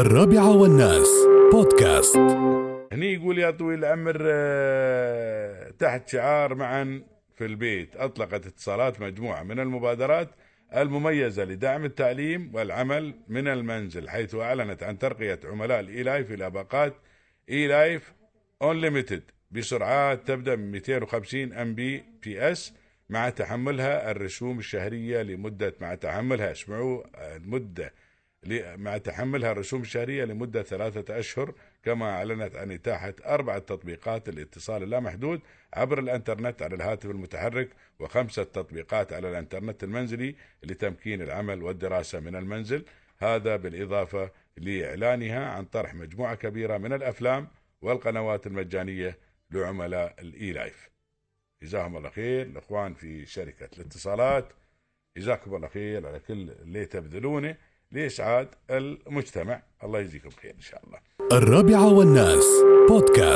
الرابعة والناس. بودكاست. هني يقول يا طويل العمر آه، تحت شعار معا في البيت. أطلقت اتصالات مجموعة من المبادرات المميزة لدعم التعليم والعمل من المنزل حيث أعلنت عن ترقية عملاء ال eLife إلى باقات eLife Unlimited بسرعات تبدأ من 250 Mbps مع تحملها الرسوم الشهرية لمدة مع تحملها اسمعوا المدة مع تحملها الرسوم الشهرية لمدة ثلاثة أشهر كما أعلنت عن إتاحة أربعة تطبيقات الاتصال اللامحدود عبر الإنترنت على الهاتف المتحرك وخمسة تطبيقات على الإنترنت المنزلي لتمكين العمل والدراسة من المنزل. هذا بالإضافة لإعلانها عن طرح مجموعة كبيرة من الأفلام والقنوات المجانية لعملاء الإي لايف جزاهم الله خير الإخوان في شركة الاتصالات. جزاكم الله خير على كل اللي تبذلونه. لإسعاد المجتمع. الله يجزيكم خير إن شاء الله. الرابعة والناس بودكاست.